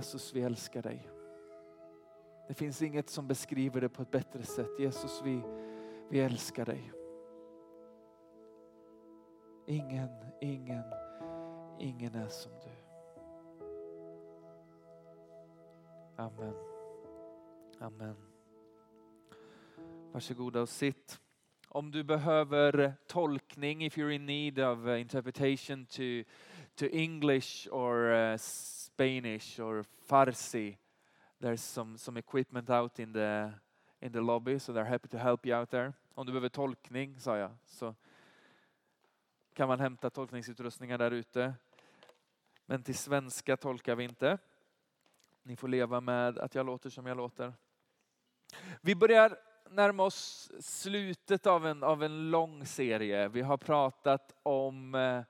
Jesus, vi älskar dig. Det finns inget som beskriver det på ett bättre sätt. Jesus, vi, vi älskar dig. Ingen, ingen, ingen är som du. Amen. Amen. Varsågoda och sitt. Om du behöver tolkning, if you're in need of interpretation to, to English or uh, Spanish or Farsi, there's some, some equipment out in the, in the lobby, so they're happy to help you out there. Om du behöver tolkning, sa jag, så kan man hämta tolkningsutrustningar där ute. Men till svenska tolkar vi inte. Ni får leva med att jag låter som jag låter. Vi börjar närma oss slutet av en, av en lång serie. Vi har pratat om eh,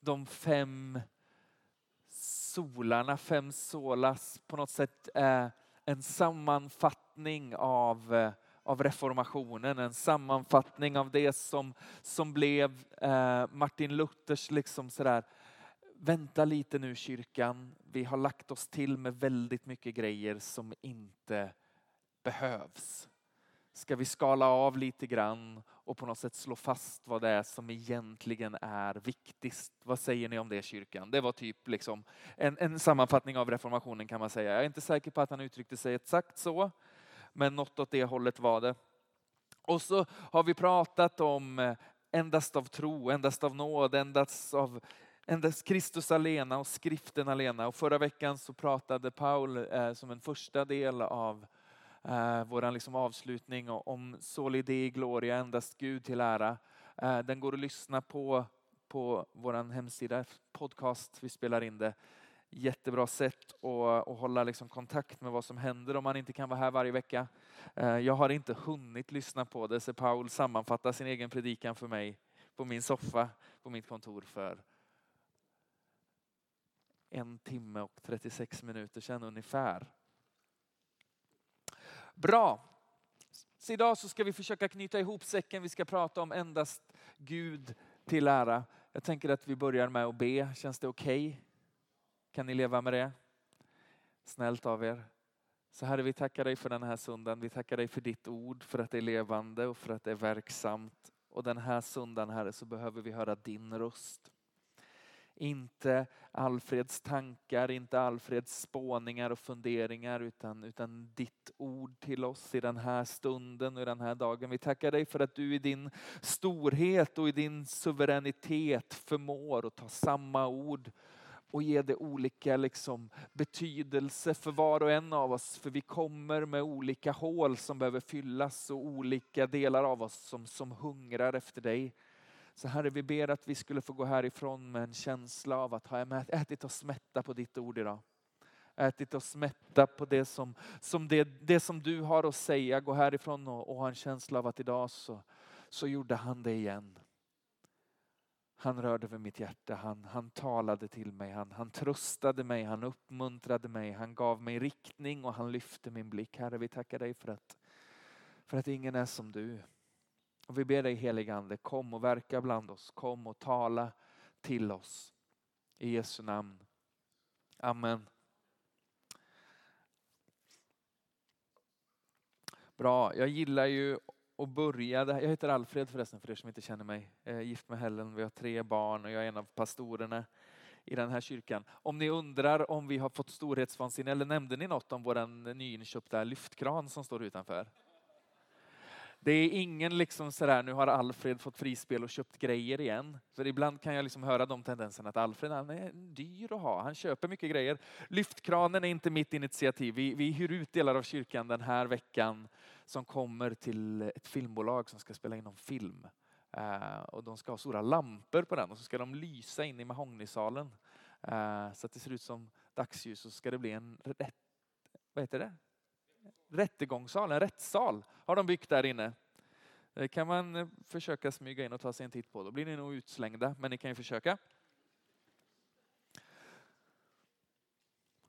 de fem solarna, fem solas, på något sätt eh, en sammanfattning av, eh, av reformationen, en sammanfattning av det som, som blev eh, Martin Luthers liksom sådär vänta lite nu kyrkan, vi har lagt oss till med väldigt mycket grejer som inte behövs. Ska vi skala av lite grann och på något sätt slå fast vad det är som egentligen är viktigast. Vad säger ni om det kyrkan? Det var typ liksom en, en sammanfattning av reformationen kan man säga. Jag är inte säker på att han uttryckte sig exakt så, men något åt det hållet var det. Och så har vi pratat om eh, endast av tro, endast av nåd, endast av endast Kristus alena och skriften alena. Och förra veckan så pratade Paul eh, som en första del av eh, vår liksom avslutning om Soli Dei Gloria, endast Gud till ära. Eh, den går att lyssna på på vår hemsida, podcast, vi spelar in det. Jättebra sätt att, att hålla liksom kontakt med vad som händer om man inte kan vara här varje vecka. Eh, jag har inte hunnit lyssna på det, så Paul sammanfattar sin egen predikan för mig på min soffa på mitt kontor för en timme och 36 minuter sedan ungefär. Bra. Så idag så ska vi försöka knyta ihop säcken. Vi ska prata om endast Gud till ära. Jag tänker att vi börjar med att be. Känns det okej? Okay? Kan ni leva med det? Snällt av er. Så Herre, vi tackar dig för den här söndagen. Vi tackar dig för ditt ord, för att det är levande och för att det är verksamt. Och den här söndagen, Herre, så behöver vi höra din röst. Inte Alfreds tankar, inte Alfreds spåningar och funderingar utan, utan ditt ord till oss i den här stunden och i den här dagen. Vi tackar dig för att du i din storhet och i din suveränitet förmår att ta samma ord och ge det olika liksom, betydelse för var och en av oss. För vi kommer med olika hål som behöver fyllas och olika delar av oss som, som hungrar efter dig. Så Herre, vi ber att vi skulle få gå härifrån med en känsla av att ha ätit oss mätta på ditt ord idag. Ätit oss mätta på det som, som, det, det som du har att säga. Gå härifrån och, och ha en känsla av att idag så, så gjorde han det igen. Han rörde vid mitt hjärta, han, han talade till mig, han, han tröstade mig, han uppmuntrade mig, han gav mig riktning och han lyfte min blick. Herre, vi tackar dig för att, för att ingen är som du. Och vi ber dig helige Ande, kom och verka bland oss. Kom och tala till oss. I Jesu namn. Amen. Bra, jag gillar ju att börja. Jag heter Alfred förresten för er som inte känner mig. Jag är gift med Helen, vi har tre barn och jag är en av pastorerna i den här kyrkan. Om ni undrar om vi har fått storhetsvansinne eller nämnde ni något om vår nyinköpta lyftkran som står utanför? Det är ingen liksom sådär, nu har Alfred fått frispel och köpt grejer igen. För ibland kan jag liksom höra de tendenserna att Alfred han är dyr att ha, han köper mycket grejer. Lyftkranen är inte mitt initiativ. Vi, vi hyr ut delar av kyrkan den här veckan som kommer till ett filmbolag som ska spela in någon film. Uh, och de ska ha stora lampor på den och så ska de lysa in i mahognysalen. Uh, eh, så att det ser ut som dagsljus och så ska det bli en rätt, vad heter det? Rättegångssal, en rättssal har de byggt där inne. Det kan man eh, försöka smyga in och ta sig en titt på. Då blir ni nog utslängda, men ni kan ju försöka.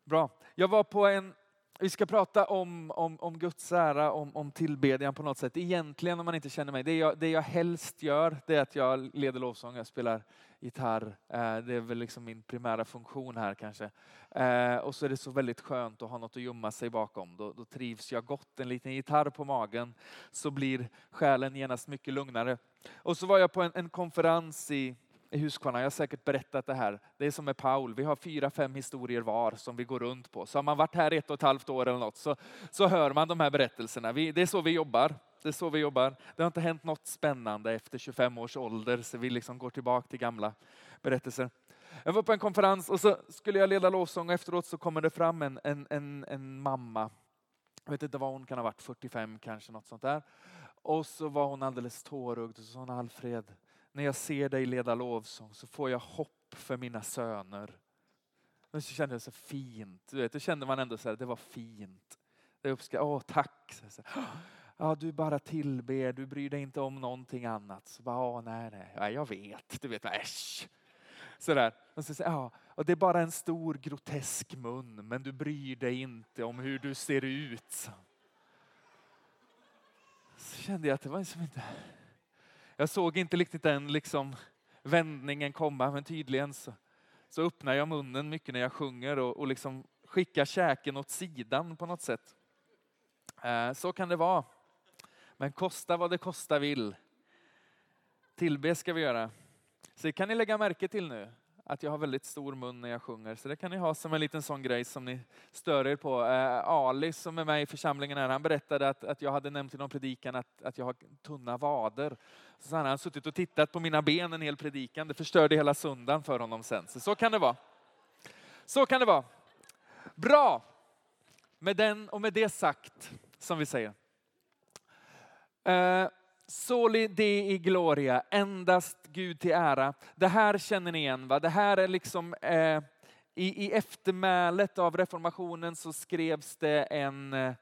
Bra. Jag var på en vi ska prata om, om, om Guds ära, om, om tillbedjan på något sätt. Egentligen om man inte känner mig, det jag, det jag helst gör det är att jag leder lovsång, jag spelar gitarr. Eh, det är väl liksom min primära funktion här kanske. Eh, och så är det så väldigt skönt att ha något att gömma sig bakom. Då, då trivs jag gott. En liten gitarr på magen så blir själen genast mycket lugnare. Och så var jag på en, en konferens i i Huskvarna. Jag har säkert berättat det här. Det är som med Paul. Vi har fyra, fem historier var som vi går runt på. Så har man varit här ett och ett halvt år eller något så, så hör man de här berättelserna. Vi, det är så vi jobbar. Det är så vi jobbar. Det har inte hänt något spännande efter 25 års ålder så vi liksom går tillbaka till gamla berättelser. Jag var på en konferens och så skulle jag leda lovsång och efteråt så kommer det fram en, en, en, en mamma. Jag vet inte vad hon kan ha varit, 45 kanske, något sånt där. Och så var hon alldeles tårögd och så sa hon Alfred, när jag ser dig leda lovsång så får jag hopp för mina söner. Och så kände jag så fint. Du vet, då kände man ändå så här, det var fint. Det uppskatt, Åh, tack. Så ja, du bara tillber, du bryr dig inte om någonting annat. Så bara, Åh, nej, nej, ja, jag vet. Du vet, äsch. Sådär. Och, så, ja, och det är bara en stor grotesk mun, men du bryr dig inte om hur du ser ut. Så kände jag att det var liksom inte jag såg inte riktigt den liksom vändningen komma, men tydligen så, så öppnar jag munnen mycket när jag sjunger och, och liksom skickar käken åt sidan på något sätt. Eh, så kan det vara. Men kosta vad det kosta vill. Tillbe ska vi göra. Så det kan ni lägga märke till nu att jag har väldigt stor mun när jag sjunger. Så det kan ni ha som en liten sån grej som ni stör er på. Eh, Ali som är med i församlingen här, han berättade att, att jag hade nämnt i någon predikan att, att jag har tunna vader. Så han har suttit och tittat på mina ben en hel predikan. Det förstörde hela söndagen för honom sen. Så, så kan det vara. Så kan det vara. Bra! Med den och med det sagt, som vi säger. Eh, Soli Dei Gloria, endast Gud till ära. Det här känner ni igen va? Det här är liksom eh, i, i eftermälet av reformationen så skrevs det en, eh,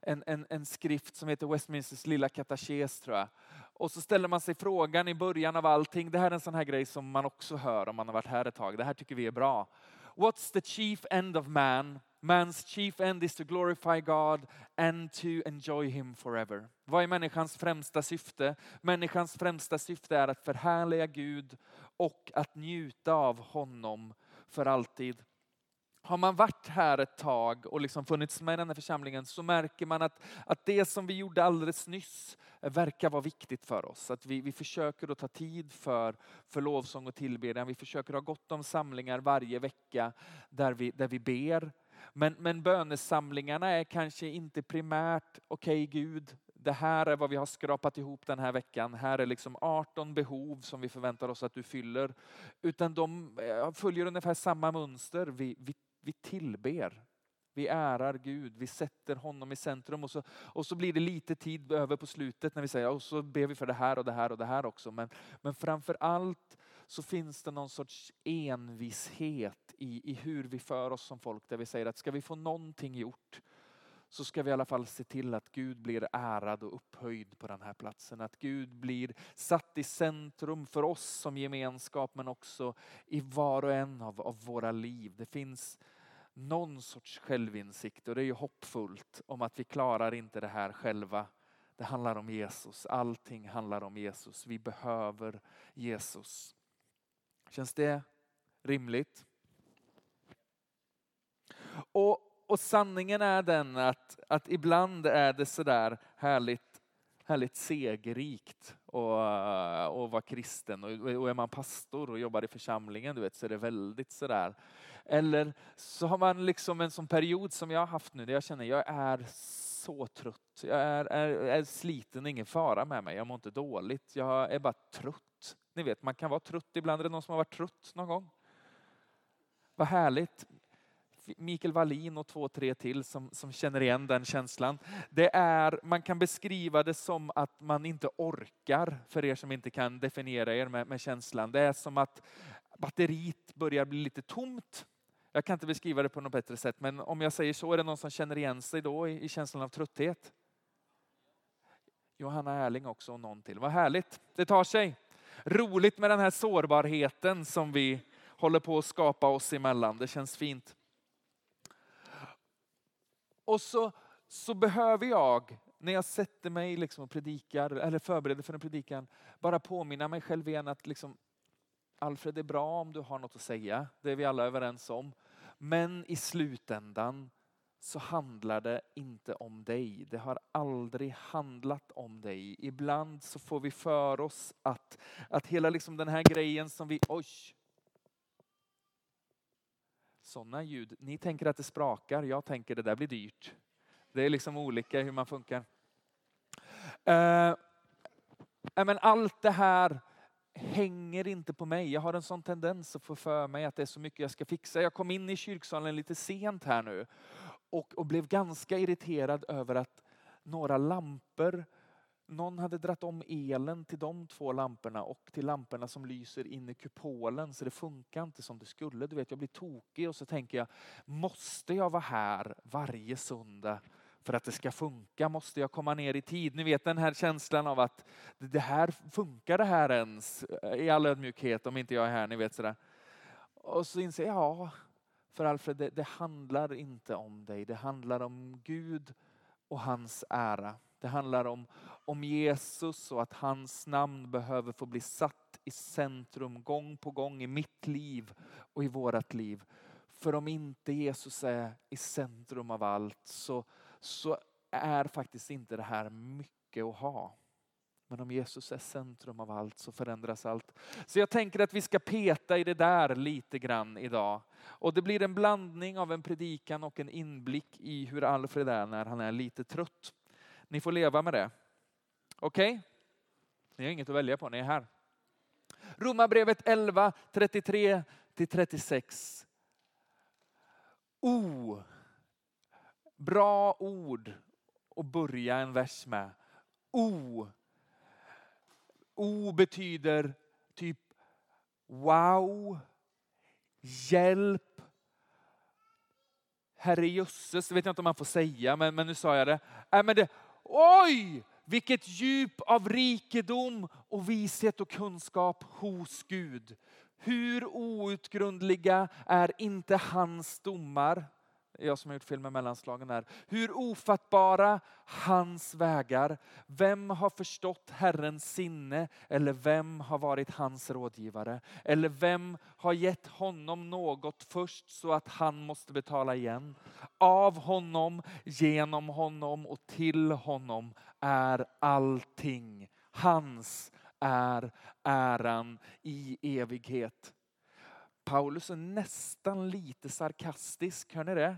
en, en, en skrift som heter Westminsters lilla katekes tror jag. Och så ställer man sig frågan i början av allting, det här är en sån här grej som man också hör om man har varit här ett tag, det här tycker vi är bra. What's the chief end of man? Man's chief end is to glorify God and to enjoy him forever. Vad är människans främsta syfte? Människans främsta syfte är att förhärliga Gud och att njuta av honom för alltid. Har man varit här ett tag och liksom funnits med i den här församlingen så märker man att, att det som vi gjorde alldeles nyss verkar vara viktigt för oss. Att vi, vi försöker att ta tid för, för lovsång och tillbedjan. Vi försöker ha gott om samlingar varje vecka där vi, där vi ber. Men, men bönesamlingarna är kanske inte primärt, okej okay, Gud, det här är vad vi har skrapat ihop den här veckan. Här är liksom 18 behov som vi förväntar oss att du fyller. Utan de eh, följer ungefär samma mönster. Vi, vi, vi tillber. Vi ärar Gud, vi sätter honom i centrum och så, och så blir det lite tid över på slutet när vi säger och så ber vi för det här och det här och det här också. Men, men framför allt så finns det någon sorts envishet i, i hur vi för oss som folk där vi säger att ska vi få någonting gjort så ska vi i alla fall se till att Gud blir ärad och upphöjd på den här platsen. Att Gud blir satt i centrum för oss som gemenskap men också i var och en av, av våra liv. Det finns någon sorts självinsikt och det är ju hoppfullt om att vi klarar inte det här själva. Det handlar om Jesus. Allting handlar om Jesus. Vi behöver Jesus. Känns det rimligt? Och, och sanningen är den att, att ibland är det sådär härligt, härligt segerrikt att och vara kristen. Och, och är man pastor och jobbar i församlingen du vet, så är det väldigt sådär. Eller så har man liksom en sån period som jag har haft nu där jag känner jag är så trött. Jag är, är, är sliten, ingen fara med mig. Jag mår inte dåligt. Jag är bara trött. Ni vet, man kan vara trött. Ibland är det någon som har varit trött någon gång. Vad härligt. Mikael Wallin och två, tre till som, som känner igen den känslan. Det är, man kan beskriva det som att man inte orkar, för er som inte kan definiera er med, med känslan. Det är som att batteriet börjar bli lite tomt. Jag kan inte beskriva det på något bättre sätt, men om jag säger så, är det någon som känner igen sig då i, i känslan av trötthet? Johanna Erling också och någon till. Vad härligt, det tar sig. Roligt med den här sårbarheten som vi håller på att skapa oss emellan. Det känns fint. Och så, så behöver jag, när jag sätter mig liksom och predikar, eller förbereder för en predikan, bara påminna mig själv igen att liksom, Alfred, det är bra om du har något att säga. Det är vi alla överens om. Men i slutändan så handlar det inte om dig. Det har aldrig handlat om dig. Ibland så får vi för oss att, att hela liksom den här grejen som vi... Oj! Sådana ljud. Ni tänker att det sprakar, jag tänker det där blir dyrt. Det är liksom olika hur man funkar. Uh, men allt det här hänger inte på mig. Jag har en sån tendens att få för mig att det är så mycket jag ska fixa. Jag kom in i kyrksalen lite sent här nu och, och blev ganska irriterad över att några lampor någon hade dratt om elen till de två lamporna och till lamporna som lyser in i kupolen så det funkar inte som det skulle. Du vet, jag blir tokig och så tänker jag, måste jag vara här varje söndag för att det ska funka? Måste jag komma ner i tid? Ni vet den här känslan av att det här funkar det här ens eh, i all ödmjukhet om inte jag är här. Ni vet sådär. Och så inser jag, ja, för Alfred, det, det handlar inte om dig. Det handlar om Gud och hans ära. Det handlar om, om Jesus och att hans namn behöver få bli satt i centrum gång på gång i mitt liv och i vårat liv. För om inte Jesus är i centrum av allt så, så är faktiskt inte det här mycket att ha. Men om Jesus är centrum av allt så förändras allt. Så jag tänker att vi ska peta i det där lite grann idag. Och det blir en blandning av en predikan och en inblick i hur Alfred är när han är lite trött. Ni får leva med det. Okej? Okay? Ni har inget att välja på, ni är här. Romarbrevet 11, 33 till 36. O. Bra ord att börja en vers med. O O betyder typ wow, hjälp, Herre jösses, det vet jag inte om man får säga, men, men nu sa jag det. Äh, men det. Oj, vilket djup av rikedom och vishet och kunskap hos Gud. Hur outgrundliga är inte hans domar? Jag som har gjort filmen Mellanslagen är. Hur ofattbara hans vägar. Vem har förstått Herrens sinne? Eller vem har varit hans rådgivare? Eller vem har gett honom något först så att han måste betala igen? Av honom, genom honom och till honom är allting. Hans är äran i evighet. Paulus är nästan lite sarkastisk, hör ni det?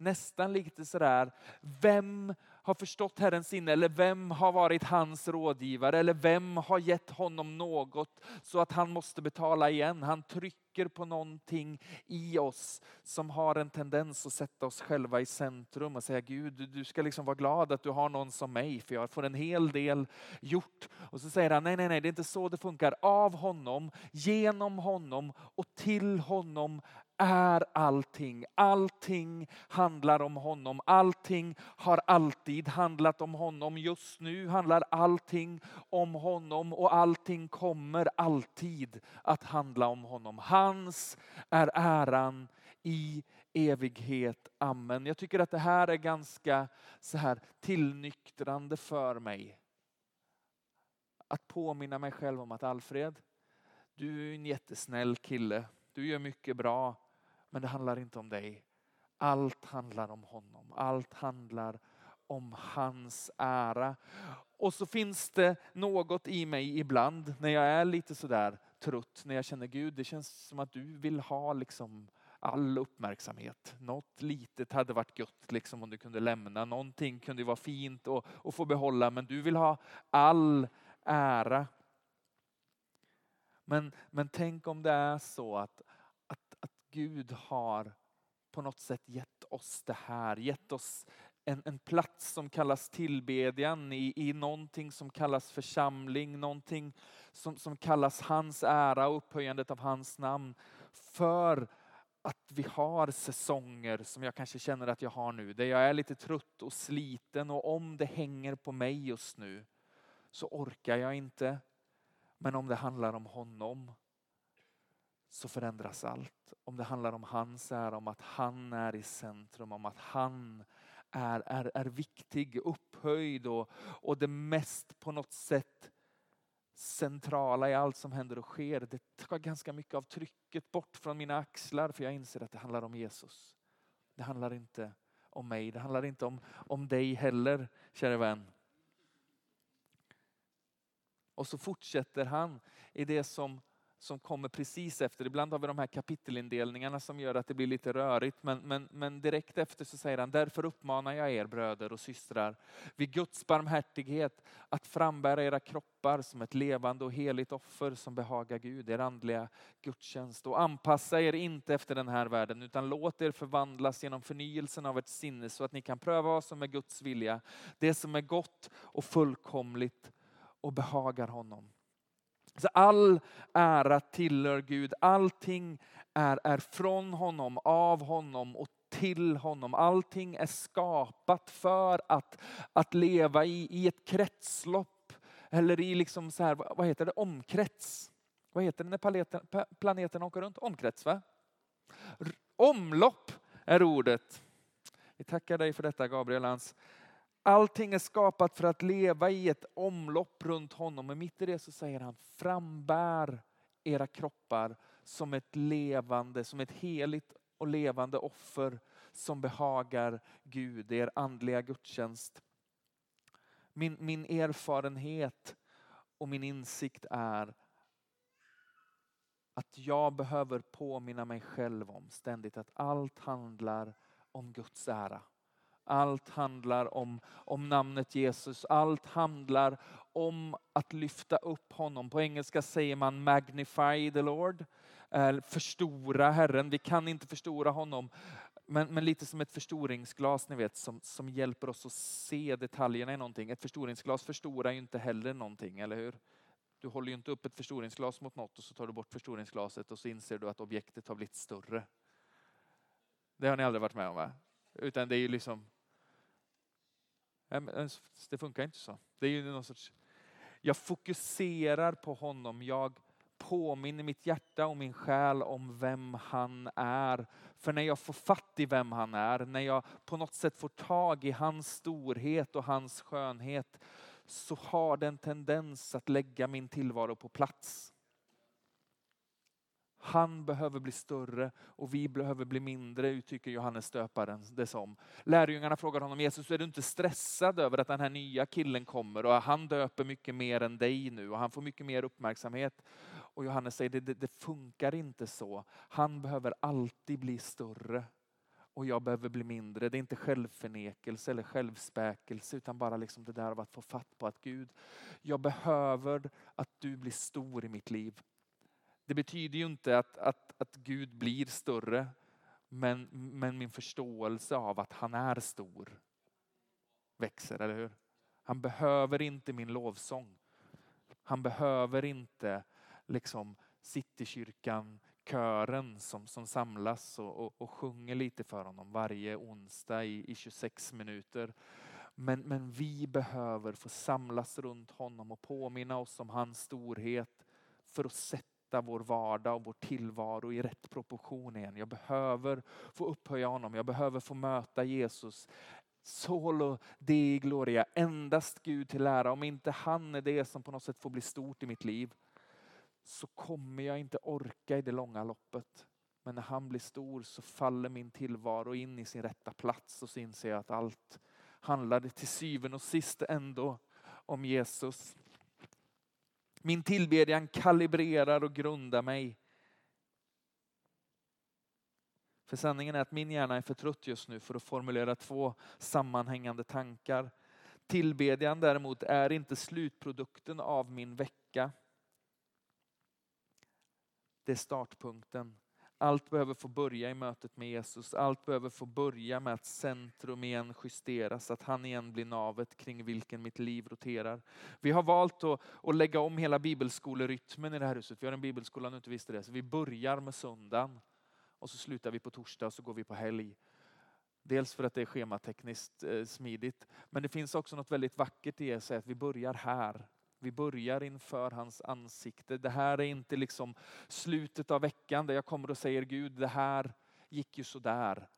Nästan lite sådär, vem har förstått Herrens sinne eller vem har varit hans rådgivare eller vem har gett honom något så att han måste betala igen. Han trycker på någonting i oss som har en tendens att sätta oss själva i centrum och säga Gud, du ska liksom vara glad att du har någon som mig för jag får en hel del gjort. Och så säger han, nej, nej, nej, det är inte så det funkar. Av honom, genom honom och till honom är allting. Allting handlar om honom. Allting har alltid handlat om honom. Just nu handlar allting om honom och allting kommer alltid att handla om honom. Hans är äran i evighet. Amen. Jag tycker att det här är ganska så här tillnyktrande för mig. Att påminna mig själv om att Alfred, du är en jättesnäll kille. Du gör mycket bra. Men det handlar inte om dig. Allt handlar om honom. Allt handlar om hans ära. Och så finns det något i mig ibland när jag är lite sådär trött, när jag känner Gud, det känns som att du vill ha liksom all uppmärksamhet. Något litet hade varit gött liksom om du kunde lämna. Någonting kunde vara fint och, och få behålla, men du vill ha all ära. Men, men tänk om det är så att Gud har på något sätt gett oss det här, gett oss en, en plats som kallas tillbedjan i, i någonting som kallas församling, någonting som, som kallas hans ära och upphöjandet av hans namn. För att vi har säsonger som jag kanske känner att jag har nu, där jag är lite trött och sliten och om det hänger på mig just nu så orkar jag inte. Men om det handlar om honom så förändras allt. Om det handlar om hans ära, om att han är i centrum, om att han är, är, är viktig, upphöjd och, och det mest på något sätt centrala i allt som händer och sker. Det tar ganska mycket av trycket bort från mina axlar för jag inser att det handlar om Jesus. Det handlar inte om mig, det handlar inte om, om dig heller, kära vän. Och så fortsätter han i det som som kommer precis efter. Ibland har vi de här kapitelindelningarna som gör att det blir lite rörigt. Men, men, men direkt efter så säger han, därför uppmanar jag er bröder och systrar vid Guds barmhärtighet att frambära era kroppar som ett levande och heligt offer som behagar Gud, er andliga gudstjänst. Och anpassa er inte efter den här världen utan låt er förvandlas genom förnyelsen av ert sinne så att ni kan pröva vad som är Guds vilja, det som är gott och fullkomligt och behagar honom. Så all ära tillhör Gud. Allting är, är från honom, av honom och till honom. Allting är skapat för att, att leva i, i ett kretslopp. Eller i liksom så här, vad heter det, omkrets. Vad heter det när planeten, planeten åker runt? Omkrets va? Omlopp är ordet. Vi tackar dig för detta Gabriel Lantz. Allting är skapat för att leva i ett omlopp runt honom. Och mitt i det så säger han, frambär era kroppar som ett levande, som ett heligt och levande offer som behagar Gud, er andliga gudstjänst. Min, min erfarenhet och min insikt är att jag behöver påminna mig själv om ständigt att allt handlar om Guds ära. Allt handlar om, om namnet Jesus. Allt handlar om att lyfta upp honom. På engelska säger man magnify the Lord. Förstora Herren. Vi kan inte förstora honom. Men, men, lite som ett förstoringsglas ni vet, som, som hjälper oss att se detaljerna i någonting. Ett förstoringsglas förstorar ju inte heller någonting, eller hur? Du håller ju inte upp ett förstoringsglas mot något och så tar du bort förstoringsglaset och så inser du att objektet har blivit större. Det har ni aldrig varit med om va? Utan det är ju liksom Eh, det funkar inte så. Det är ju någon sorts, jag fokuserar på honom. Jag påminner mitt hjärta och min själ om vem han är. För när jag får fatt i vem han är, när jag på något sätt får tag i hans storhet och hans skönhet, så har det en tendens att lägga min tillvaro på plats. Han behöver bli större och vi behöver bli mindre, uttrycker Johannes döparen det som. Lärjungarna frågar honom, Jesus är du inte stressad över att den här nya killen kommer och han döper mycket mer än dig nu och han får mycket mer uppmärksamhet. Och Johannes säger, det, det, det funkar inte så. Han behöver alltid bli större och jag behöver bli mindre. Det är inte självförnekelse eller självspäkelse utan bara liksom det där av att få fatt på att Gud, jag behöver att du blir stor i mitt liv. Det betyder ju inte att, att, att Gud blir större, men, men min förståelse av att han är stor växer, eller hur? Han behöver inte min lovsång. Han behöver inte liksom Citykyrkan, kören som, som samlas och, och, och, sjunger lite för honom varje onsdag i, i 26 minuter. Men, men vi behöver få samlas runt honom och påminna oss om hans storhet för att sätta sätta vår vardag och vår tillvaro i rätt proportion igen. Jag behöver få upphöja honom. Jag behöver få möta Jesus. Solo Dei Gloria, endast Gud till ära. Om inte han är det som på något sätt får bli stort i mitt liv så kommer jag inte orka i det långa loppet. Men när han blir stor så faller min tillvaro in i sin rätta plats och så inser jag att allt handlade till syvende och sist ändå om Jesus. Min tillbedjan kalibrerar och grundar mig. För sanningen är att min hjärna är för trött just nu för att formulera två sammanhängande tankar. Tillbedjan däremot är inte slutprodukten av min vecka. Det är startpunkten. Allt behöver få börja i mötet med Jesus. Allt behöver få börja med att centrum igen justeras, att han igen blir navet kring vilken mitt liv roterar. Vi har valt att, att lägga om hela bibelskolerytmen i det här huset. Vi har en bibelskola, om du inte visste det. Så vi börjar med söndagen och så slutar vi på torsdag och så går vi på helg. Dels för att det är schematekniskt eh, smidigt, men det finns också något väldigt vackert i att säga att vi börjar här vi börjar inför hans ansikte. Det här är inte liksom slutet av veckan där jag kommer och säger Gud, det här gick ju sådär.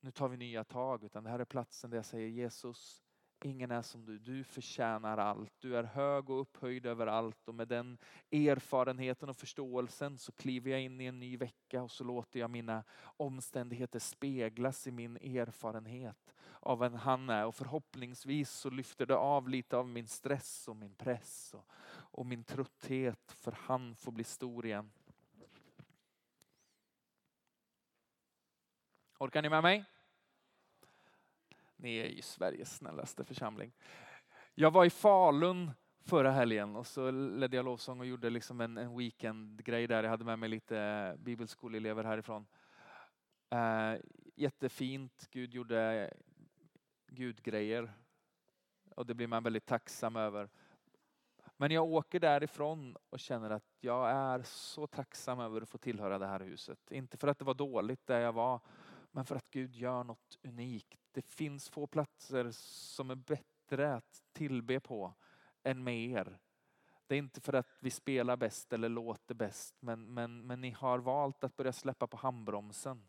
nu tar vi nya tag, utan det här är platsen där jag säger Jesus, ingen är som du. Du förtjänar allt. Du är hög och upphöjd över allt och med den erfarenheten och förståelsen så kliver jag in i en ny vecka och så låter jag mina omständigheter speglas i min erfarenhet av vem han är och förhoppningsvis så lyfter det av lite av min stress och min press och, och min trötthet för han får bli stor igen. Orkar ni med mig? Ni är ju Sveriges snällaste församling. Jag var i Falun förra helgen och så ledde jag lovsång och gjorde liksom en, en weekendgrej där. Jag hade med mig lite eh, bibelskoleelever härifrån. Eh, jättefint. Gud gjorde Gudgrejer. Och det blir man väldigt tacksam över. Men jag åker därifrån och känner att jag är så tacksam över att få tillhöra det här huset. Inte för att det var dåligt där jag var, men för att Gud gör något unikt. Det finns få platser som är bättre att tillbe på än med er. Det är inte för att vi spelar bäst eller låter bäst, men, men, men ni har valt att börja släppa på handbromsen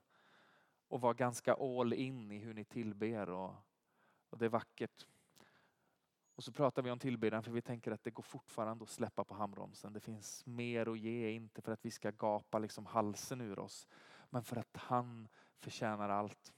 och vara ganska all in i hur ni tillber och, och det är vackert. Och så pratar vi om tillbedjan för vi tänker att det går fortfarande att släppa på handbromsen. Det finns mer att ge, inte för att vi ska gapa liksom halsen ur oss, men för att han förtjänar allt.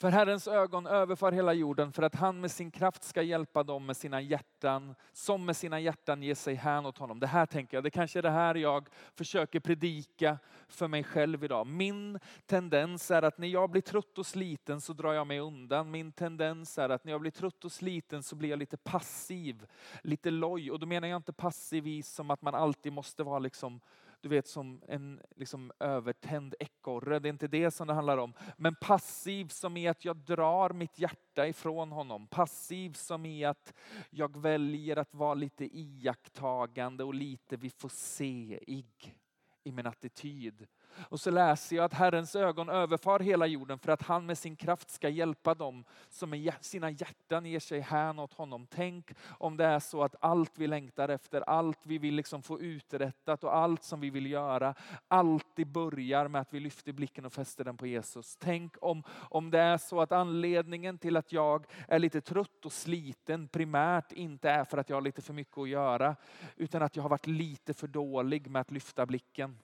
För Herrens ögon överför hela jorden för att han med sin kraft ska hjälpa dem med sina hjärtan, som med sina hjärtan ger sig hän åt honom. Det här tänker jag, det kanske är det här jag försöker predika för mig själv idag. Min tendens är att när jag blir trött och sliten så drar jag mig undan. Min tendens är att när jag blir trött och sliten så blir jag lite passiv, lite loj. Och då menar jag inte passiv som att man alltid måste vara liksom du vet som en liksom, övertänd ekorre. Det är inte det som det handlar om. Men passiv som i att jag drar mitt hjärta ifrån honom. Passiv som i att jag väljer att vara lite iakttagande och lite vi får se-ig i min attityd. Och så läser jag att Herrens ögon överfar hela jorden för att han med sin kraft ska hjälpa dem som med sina hjärtan ger sig hän åt honom. Tänk om det är så att allt vi längtar efter, allt vi vill liksom få uträttat och allt som vi vill göra, alltid börjar med att vi lyfter blicken och fäster den på Jesus. Tänk om, om det är så att anledningen till att jag är lite trött och sliten primärt inte är för att jag har lite för mycket att göra, utan att jag har varit lite för dålig med att lyfta blicken.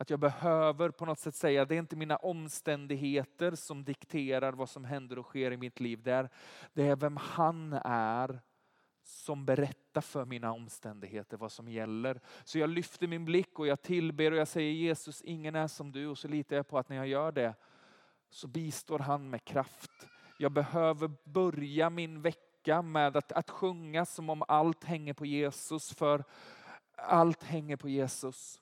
Att jag behöver på något sätt säga, det är inte mina omständigheter som dikterar vad som händer och sker i mitt liv. Det är, det är vem han är som berättar för mina omständigheter vad som gäller. Så jag lyfter min blick och jag tillber och jag säger Jesus, ingen är som du. Och så litar jag på att när jag gör det så bistår han med kraft. Jag behöver börja min vecka med att, att sjunga som om allt hänger på Jesus. För allt hänger på Jesus.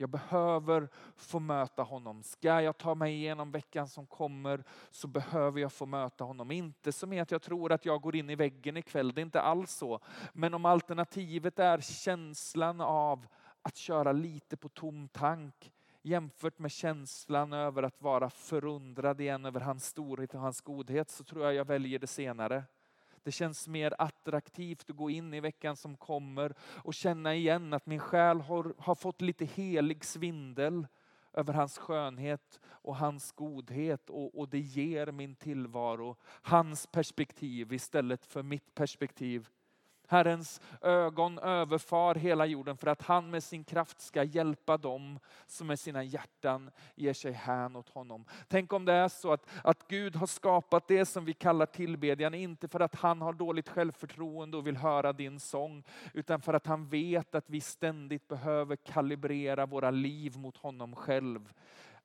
Jag behöver få möta honom. Ska jag ta mig igenom veckan som kommer så behöver jag få möta honom. Inte som är att jag tror att jag går in i väggen ikväll, det är inte alls så. Men om alternativet är känslan av att köra lite på tom tank jämfört med känslan över att vara förundrad igen över hans storhet och hans godhet så tror jag jag väljer det senare. Det känns mer attraktivt att gå in i veckan som kommer och känna igen att min själ har, har fått lite helig svindel över hans skönhet och hans godhet och, och det ger min tillvaro hans perspektiv istället för mitt perspektiv. Herrens ögon överfar hela jorden för att han med sin kraft ska hjälpa dem som med sina hjärtan ger sig hän åt honom. Tänk om det är så att, att Gud har skapat det som vi kallar tillbedjan, inte för att han har dåligt självförtroende och vill höra din sång, utan för att han vet att vi ständigt behöver kalibrera våra liv mot honom själv.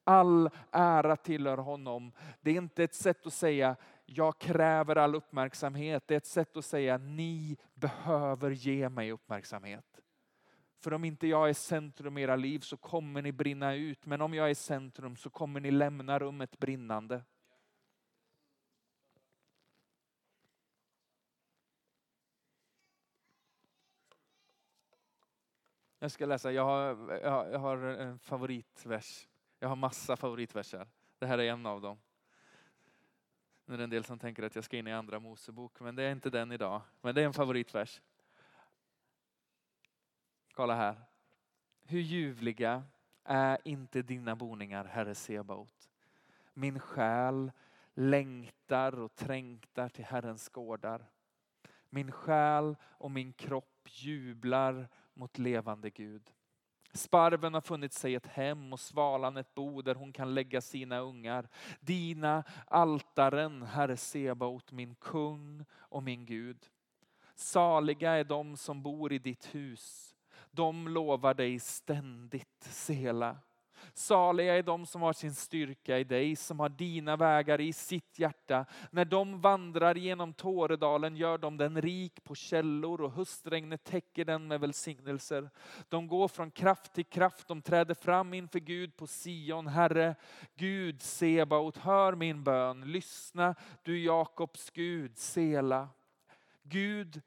All ära tillhör honom. Det är inte ett sätt att säga jag kräver all uppmärksamhet. Det är ett sätt att säga ni behöver ge mig uppmärksamhet. För om inte jag är centrum i era liv så kommer ni brinna ut. Men om jag är centrum så kommer ni lämna rummet brinnande. Jag ska läsa, jag har, jag har en favoritvers. Jag har massa favoritverser. Det här är en av dem. Nu är det en del som tänker att jag ska in i andra Mosebok, men det är inte den idag. Men det är en favoritvers. Kolla här. Hur ljuvliga är inte dina boningar, Herre Sebaot. Min själ längtar och trängtar till Herrens gårdar. Min själ och min kropp jublar mot levande Gud. Sparven har funnit sig ett hem och svalan ett bo där hon kan lägga sina ungar. Dina altaren, Herre Sebaot, min kung och min Gud. Saliga är de som bor i ditt hus. De lovar dig ständigt, Sela. Saliga är de som har sin styrka i dig, som har dina vägar i sitt hjärta. När de vandrar genom Tåredalen gör de den rik på källor och höstregnet täcker den med välsignelser. De går från kraft till kraft, de träder fram inför Gud på Sion. Herre, Gud Sebaot, hör min bön. Lyssna, du Jakobs Gud, Sela. Gud,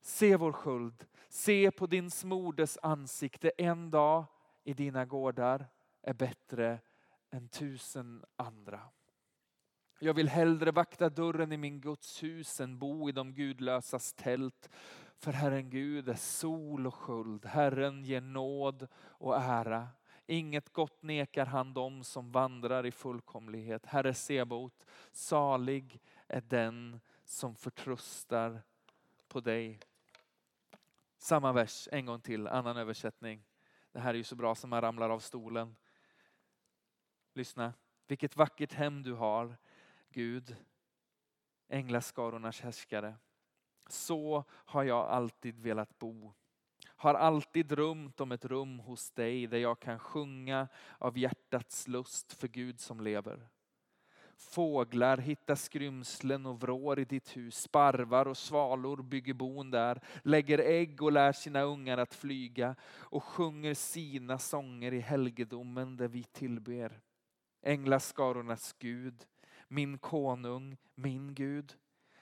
se vår skuld. Se på din smordes ansikte en dag i dina gårdar är bättre än tusen andra. Jag vill hellre vakta dörren i min Guds hus än bo i de gudlösas tält. För Herren Gud är sol och sköld. Herren ger nåd och ära. Inget gott nekar han dem som vandrar i fullkomlighet. Herre Sebot, salig är den som förtröstar på dig. Samma vers en gång till, annan översättning. Det här är ju så bra som man ramlar av stolen. Lyssna. Vilket vackert hem du har, Gud, änglaskarornas härskare. Så har jag alltid velat bo. Har alltid drömt om ett rum hos dig där jag kan sjunga av hjärtats lust för Gud som lever. Fåglar hittar skrymslen och vrår i ditt hus. Sparvar och svalor bygger bon där, lägger ägg och lär sina ungar att flyga och sjunger sina sånger i helgedomen där vi tillber. Änglaskarornas Gud, min konung, min Gud.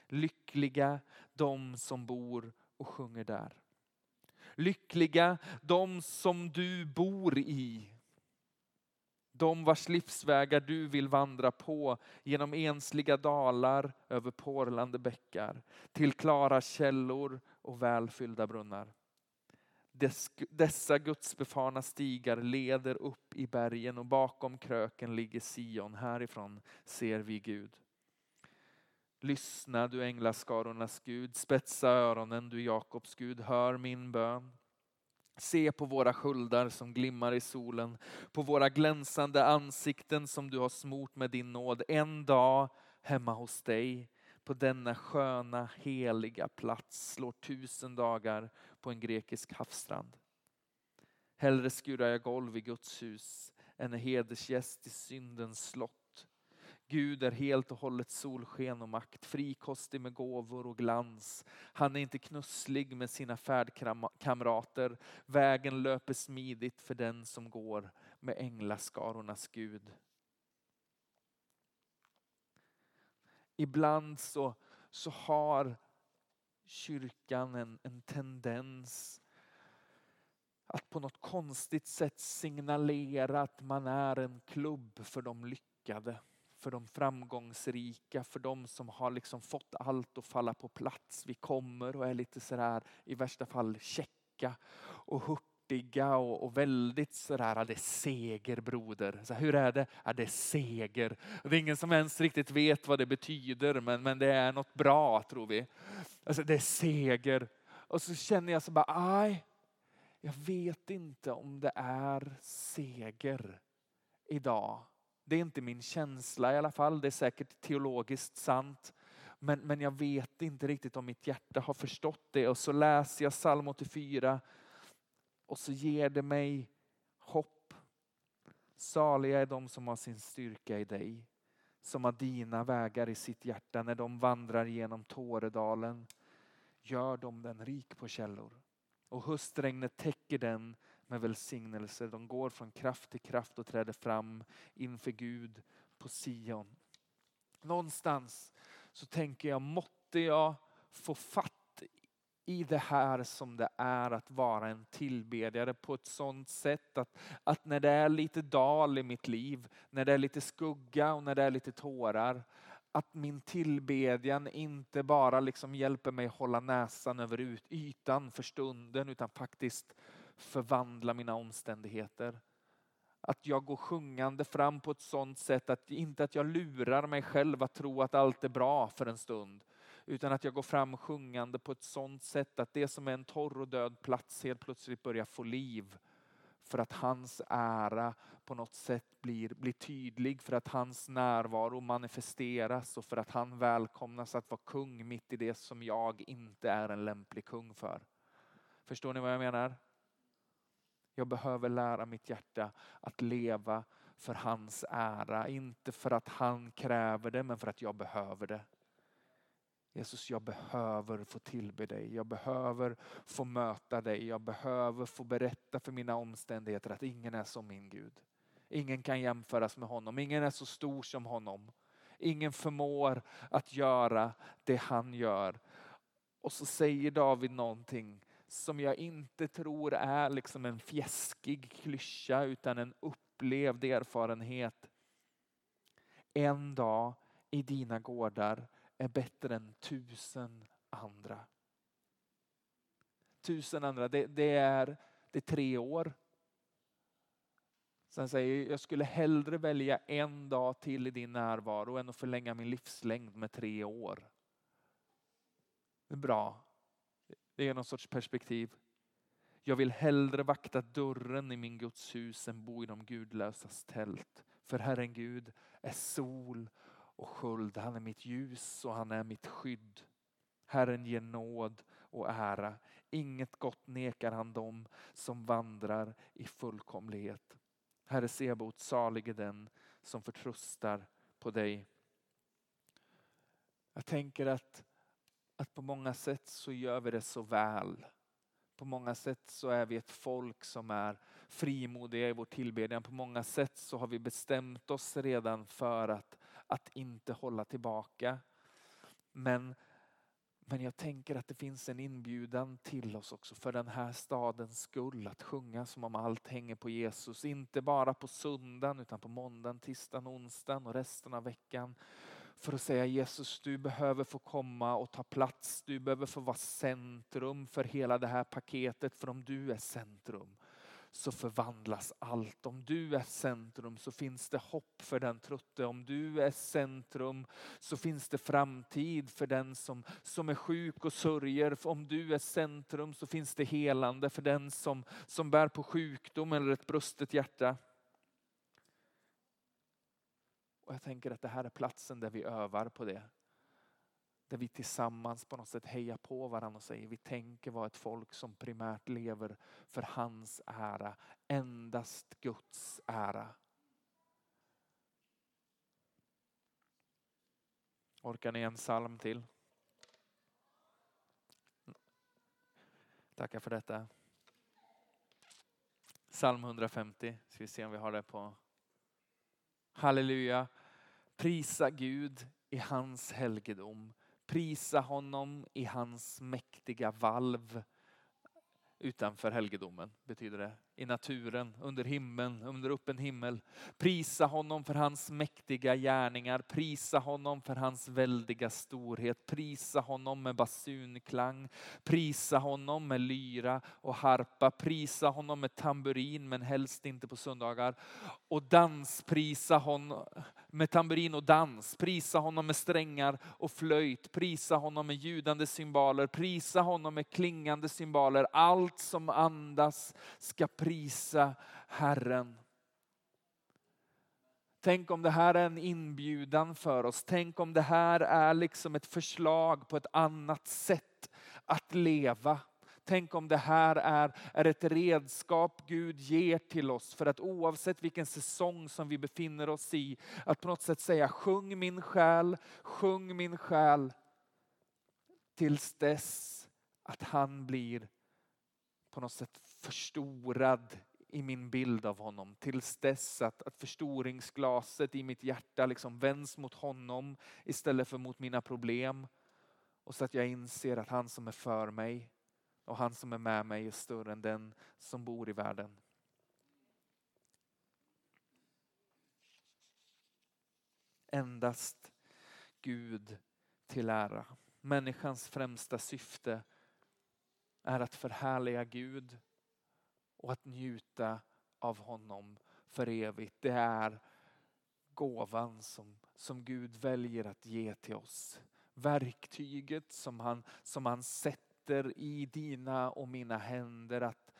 Lyckliga de som bor och sjunger där. Lyckliga de som du bor i. De vars livsvägar du vill vandra på genom ensliga dalar, över porlande bäckar, till klara källor och välfyllda brunnar. Dessa gudsbefarna stigar leder upp i bergen och bakom kröken ligger Sion. Härifrån ser vi Gud. Lyssna du änglaskarornas Gud, spetsa öronen du Jakobs Gud, hör min bön. Se på våra sköldar som glimmar i solen, på våra glänsande ansikten som du har smort med din nåd. En dag hemma hos dig, på denna sköna heliga plats slår tusen dagar på en grekisk havsstrand. Hellre skurar jag golv i Guds hus än en hedersgäst i syndens slott. Gud är helt och hållet solsken och makt, frikostig med gåvor och glans. Han är inte knusslig med sina färdkamrater. Vägen löper smidigt för den som går med änglaskarornas Gud. Ibland så, så har kyrkan en, en tendens att på något konstigt sätt signalera att man är en klubb för de lyckade, för de framgångsrika, för de som har liksom fått allt att falla på plats. Vi kommer och är lite sådär i värsta fall checka och hurtiga och, och väldigt sådär, det är seger broder. Så hur är det? Ja, det är seger. Det är ingen som ens riktigt vet vad det betyder men, men det är något bra tror vi. Alltså det är seger. Och så känner jag så bara, aj, jag vet inte om det är seger idag. Det är inte min känsla i alla fall. Det är säkert teologiskt sant. Men, men jag vet inte riktigt om mitt hjärta har förstått det. Och så läser jag psalm 84 och så ger det mig hopp. Saliga är de som har sin styrka i dig. Som har dina vägar i sitt hjärta när de vandrar genom Tåredalen gör de den rik på källor. Och höstregnet täcker den med välsignelser. De går från kraft till kraft och träder fram inför Gud på Sion. Någonstans så tänker jag, måtte jag få fatt i det här som det är att vara en tillbedjare på ett sådant sätt att, att när det är lite dal i mitt liv, när det är lite skugga och när det är lite tårar, att min tillbedjan inte bara liksom hjälper mig hålla näsan över ytan för stunden utan faktiskt förvandla mina omständigheter. Att jag går sjungande fram på ett sådant sätt att inte att jag lurar mig själv att tro att allt är bra för en stund. Utan att jag går fram sjungande på ett sådant sätt att det som är en torr och död plats helt plötsligt börjar få liv. För att hans ära på något sätt blir, blir tydlig, för att hans närvaro manifesteras och för att han välkomnas att vara kung mitt i det som jag inte är en lämplig kung för. Förstår ni vad jag menar? Jag behöver lära mitt hjärta att leva för hans ära. Inte för att han kräver det, men för att jag behöver det. Jesus, jag behöver få tillbe dig. Jag behöver få möta dig. Jag behöver få berätta för mina omständigheter att ingen är som min Gud. Ingen kan jämföras med honom. Ingen är så stor som honom. Ingen förmår att göra det han gör. Och så säger David någonting som jag inte tror är liksom en fjäskig klyscha utan en upplevd erfarenhet. En dag i dina gårdar är bättre än tusen andra. Tusen andra, det, det, är, det är tre år. Sen säger jag skulle hellre välja en dag till i din närvaro än att förlänga min livslängd med tre år. Det är bra. Det är någon sorts perspektiv. Jag vill hellre vakta dörren i min Guds hus än bo i de gudlösas tält. För Herren Gud är sol och sköld. Han är mitt ljus och han är mitt skydd. Herren ger nåd och ära. Inget gott nekar han dem som vandrar i fullkomlighet. Herre Sebot, salig är den som förtröstar på dig. Jag tänker att, att på många sätt så gör vi det så väl. På många sätt så är vi ett folk som är frimodiga i vår tillbedjan. På många sätt så har vi bestämt oss redan för att att inte hålla tillbaka. Men, men jag tänker att det finns en inbjudan till oss också för den här stadens skull att sjunga som om allt hänger på Jesus. Inte bara på söndagen utan på måndagen, tisdagen, onsdagen och resten av veckan. För att säga Jesus, du behöver få komma och ta plats. Du behöver få vara centrum för hela det här paketet. För om du är centrum så förvandlas allt. Om du är centrum så finns det hopp för den trötte. Om du är centrum så finns det framtid för den som, som är sjuk och sörjer. Om du är centrum så finns det helande för den som, som bär på sjukdom eller ett brustet hjärta. Och jag tänker att det här är platsen där vi övar på det. Där vi tillsammans på något sätt hejar på varandra och säger vi tänker vara ett folk som primärt lever för hans ära. Endast Guds ära. Orkar ni en psalm till? Tackar för detta. Psalm 150. Ska vi se om vi har det på. Halleluja. Prisa Gud i hans helgedom. Prisa honom i hans mäktiga valv utanför helgedomen, betyder det. I naturen, under himlen, under öppen himmel. Prisa honom för hans mäktiga gärningar, prisa honom för hans väldiga storhet, prisa honom med basunklang, prisa honom med lyra och harpa, prisa honom med tamburin men helst inte på söndagar. Och dansprisa honom med tamburin och dans, prisa honom med strängar och flöjt, prisa honom med ljudande cymbaler, prisa honom med klingande cymbaler. Allt som andas ska prisa Prisa Herren. Tänk om det här är en inbjudan för oss. Tänk om det här är liksom ett förslag på ett annat sätt att leva. Tänk om det här är, är ett redskap Gud ger till oss för att oavsett vilken säsong som vi befinner oss i, att på något sätt säga sjung min själ, sjung min själ tills dess att han blir på något sätt förstorad i min bild av honom. Tills dess att, att förstoringsglaset i mitt hjärta liksom vänds mot honom istället för mot mina problem. Och så att jag inser att han som är för mig och han som är med mig är större än den som bor i världen. Endast Gud till ära. Människans främsta syfte är att förhärliga Gud och att njuta av honom för evigt. Det är gåvan som, som Gud väljer att ge till oss. Verktyget som han, som han sätter i dina och mina händer att,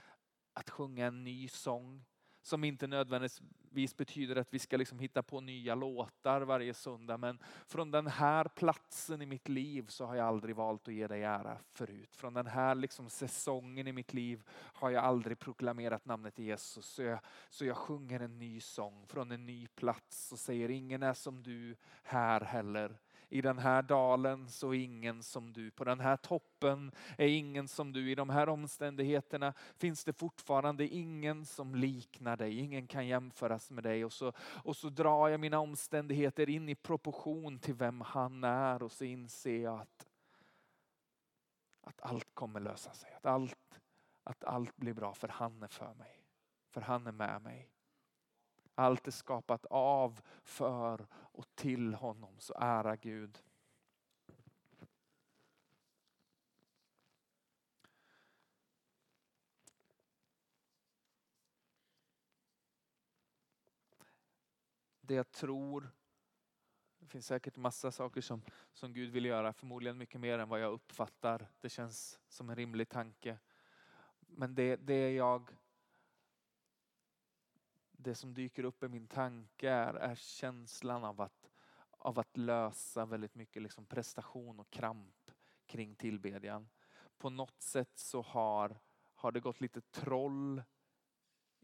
att sjunga en ny sång. Som inte nödvändigtvis betyder att vi ska liksom hitta på nya låtar varje söndag. Men från den här platsen i mitt liv så har jag aldrig valt att ge dig ära förut. Från den här liksom säsongen i mitt liv har jag aldrig proklamerat namnet Jesus. Så jag, så jag sjunger en ny sång från en ny plats och säger ingen är som du här heller. I den här dalen så är ingen som du. På den här toppen är ingen som du. I de här omständigheterna finns det fortfarande ingen som liknar dig. Ingen kan jämföras med dig. Och så, och så drar jag mina omständigheter in i proportion till vem han är och så inser jag att, att allt kommer lösa sig. Att allt, att allt blir bra för han är för mig. För han är med mig. Allt är skapat av, för och till honom. Så ära Gud. Det jag tror, det finns säkert massa saker som, som Gud vill göra, förmodligen mycket mer än vad jag uppfattar. Det känns som en rimlig tanke. Men det, det jag det som dyker upp i min tanke är, är känslan av att, av att lösa väldigt mycket liksom prestation och kramp kring tillbedjan. På något sätt så har, har det gått lite troll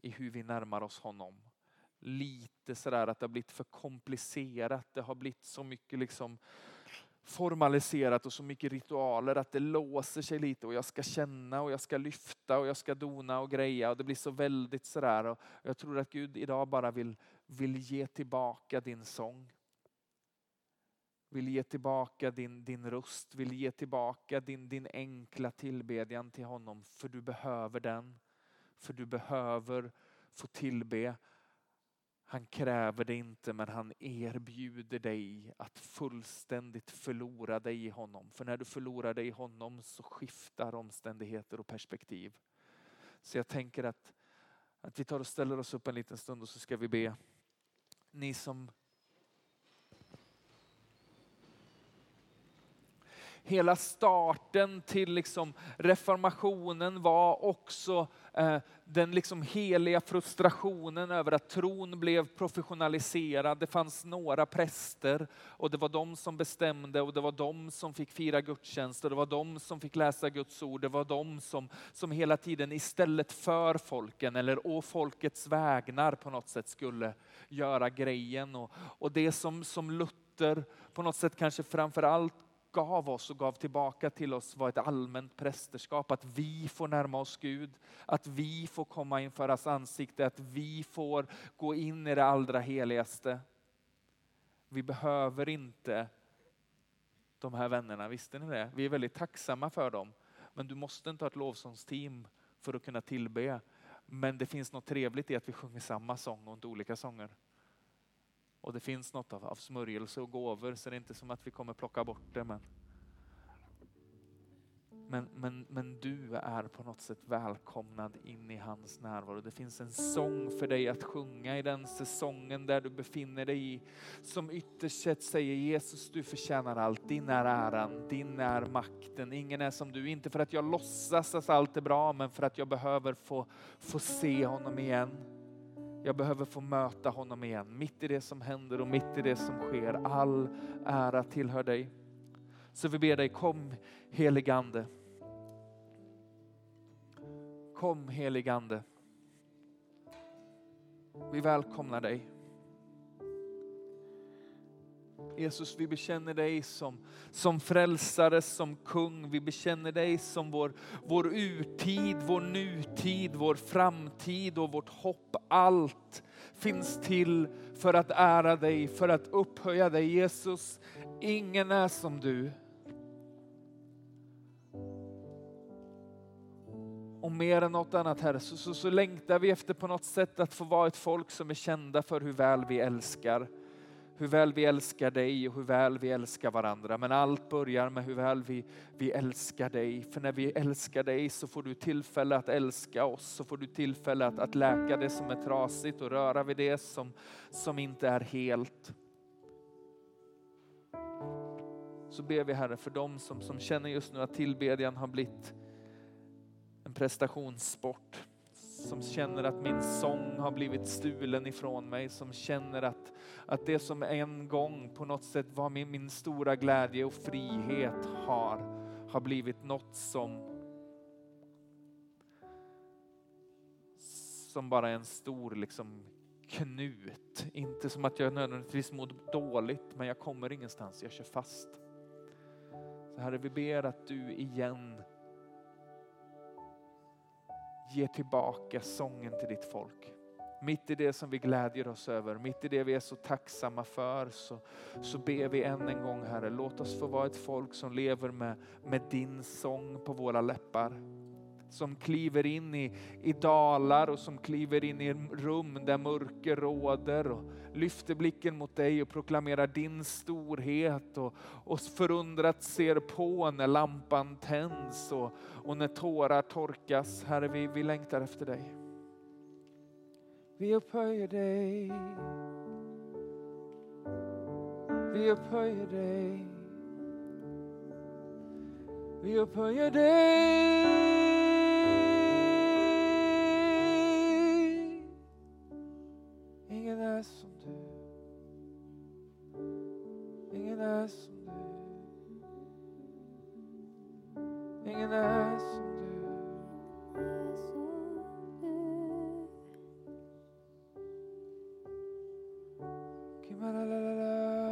i hur vi närmar oss honom. Lite sådär att det har blivit för komplicerat. Det har blivit så mycket liksom formaliserat och så mycket ritualer att det låser sig lite och jag ska känna och jag ska lyfta och jag ska dona och greja och det blir så väldigt sådär. Och jag tror att Gud idag bara vill, vill ge tillbaka din sång. Vill ge tillbaka din, din röst, vill ge tillbaka din, din enkla tillbedjan till honom för du behöver den. För du behöver få tillbe han kräver det inte men han erbjuder dig att fullständigt förlora dig i honom. För när du förlorar dig i honom så skiftar omständigheter och perspektiv. Så jag tänker att, att vi tar och ställer oss upp en liten stund och så ska vi be. Ni som hela starten till liksom reformationen var också eh, den liksom heliga frustrationen över att tron blev professionaliserad. Det fanns några präster och det var de som bestämde och det var de som fick fira gudstjänst och det var de som fick läsa Guds ord. Det var de som, som hela tiden istället för folken eller å folkets vägnar på något sätt skulle göra grejen. Och, och det som, som Luther på något sätt kanske framför allt gav oss och gav tillbaka till oss var ett allmänt prästerskap. Att vi får närma oss Gud, att vi får komma inför hans ansikte, att vi får gå in i det allra heligaste. Vi behöver inte de här vännerna, visste ni det? Vi är väldigt tacksamma för dem. Men du måste inte ha ett lovsångsteam för att kunna tillbe. Men det finns något trevligt i att vi sjunger samma sång och inte olika sånger. Och det finns något av, av smörjelse och gåvor så det är inte som att vi kommer plocka bort det. Men, men, men, men du är på något sätt välkomnad in i hans närvaro. Det finns en sång för dig att sjunga i den säsongen där du befinner dig i. Som ytterst sett säger Jesus, du förtjänar allt. Din är äran, din är makten. Ingen är som du. Inte för att jag låtsas att allt är bra, men för att jag behöver få, få se honom igen. Jag behöver få möta honom igen, mitt i det som händer och mitt i det som sker. All ära tillhör dig. Så vi ber dig, kom heligande. Kom heligande. Vi välkomnar dig. Jesus, vi bekänner dig som, som frälsare, som kung. Vi bekänner dig som vår, vår urtid, vår nutid, vår framtid och vårt hopp. Allt finns till för att ära dig, för att upphöja dig. Jesus, ingen är som du. Och mer än något annat Herre, så, så, så längtar vi efter på något sätt att få vara ett folk som är kända för hur väl vi älskar hur väl vi älskar dig och hur väl vi älskar varandra. Men allt börjar med hur väl vi, vi älskar dig. För när vi älskar dig så får du tillfälle att älska oss, så får du tillfälle att, att läka det som är trasigt och röra vid det som, som inte är helt. Så ber vi Herre för dem som, som känner just nu att tillbedjan har blivit en prestationssport som känner att min sång har blivit stulen ifrån mig, som känner att, att det som en gång på något sätt var min, min stora glädje och frihet har, har blivit något som som bara är en stor liksom, knut. Inte som att jag nödvändigtvis mår dåligt, men jag kommer ingenstans, jag kör fast. Så Herre, vi ber att du igen ger tillbaka sången till ditt folk. Mitt i det som vi glädjer oss över, mitt i det vi är så tacksamma för, så, så ber vi än en gång Herre, låt oss få vara ett folk som lever med, med din sång på våra läppar som kliver in i, i dalar och som kliver in i rum där mörker råder och lyfter blicken mot dig och proklamerar din storhet och, och förundrat ser på när lampan tänds och, och när tårar torkas. Herre, vi, vi längtar efter dig. Vi upphöjer dig. Vi upphöjer dig. Vi upphöjer dig. la la la